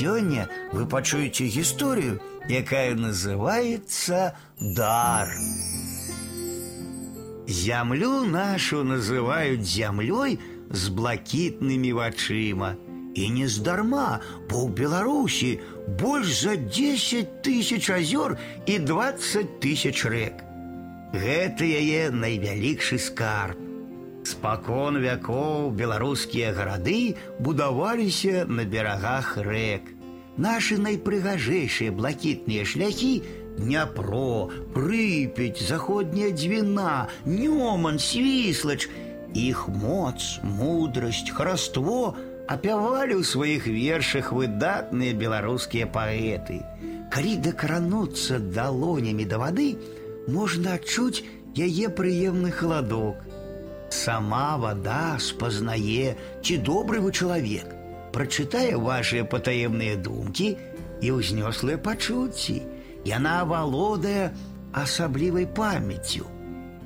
Сегодня вы пачуеце историю, якая называется дар. Землю нашу называют землей с блакитными вачыма. И не здарма, бо ў Беларусі больш за 10 тысяч азёр і 20 тысяч рэк. Гэта яе найвялікшы скарб. Спакон вякоў беларускія гарады будаваліся на берагах рэк. Нашы найпрыгажэйшыя блакітныя шляхі Дняпро, Прыпяць, заходняя дзвіна, Нёман, свіслач, іх моц, мудрасць, хараство апявалі ў сваіх вершах выдатныя беларускія паэты. Калі дакрануцца далонямі да вады, можна адчуць яе прыемны халадок. Сама вода спазнае, ці добры вы чалавек, прачытае вашыя патаемныя думкі і ўзнёслыя пачуцці. Яна валодае асаблівай памяццю.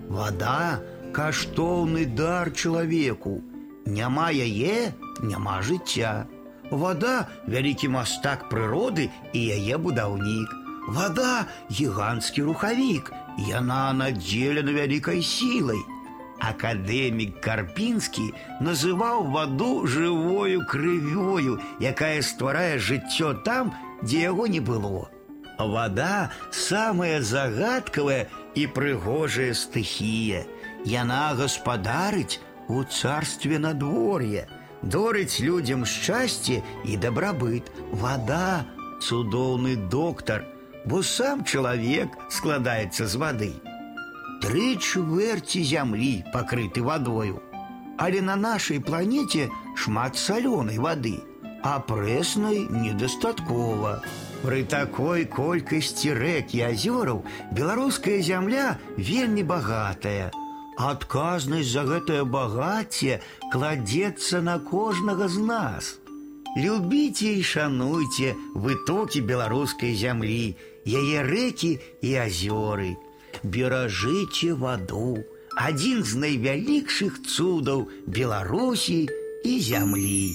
Вода каштоўны дар чалавеку. Няма яе, няма жыцця. Вода вялікі мастак прыроды і яе будаўнік. Вода гіганцкі рухавік, яна надзелена вялікай сілай. Акадэмік Карпінскі называў ваду жывою крывёю, якая стварае жыццё там, дзе яго не было. Вода самая загадкавая і прыгожая стыхія. Яна гаспадарыць у царстве надвор'я, дорыць людзям шчасце і дабрабыт. Вода цудоўны доктар, бо сам чалавек складаецца з вады. Тры чвэрці зямлі пакрыты вадою. Але на нашай планеце шмат салёнай вады, а прэснай недастаткова. Пры такой колькасці рэк і азёраў беларуская зямля вельмі багатая. Адказнасць за гэтае багацце кладзецца на кожнага з нас. Любіце і шануйце вытокі беларускай зямлі, яе рэкі і азёры. Беражыце ваду, адзін з найвялікшых цудаў Беларусі і зямлі.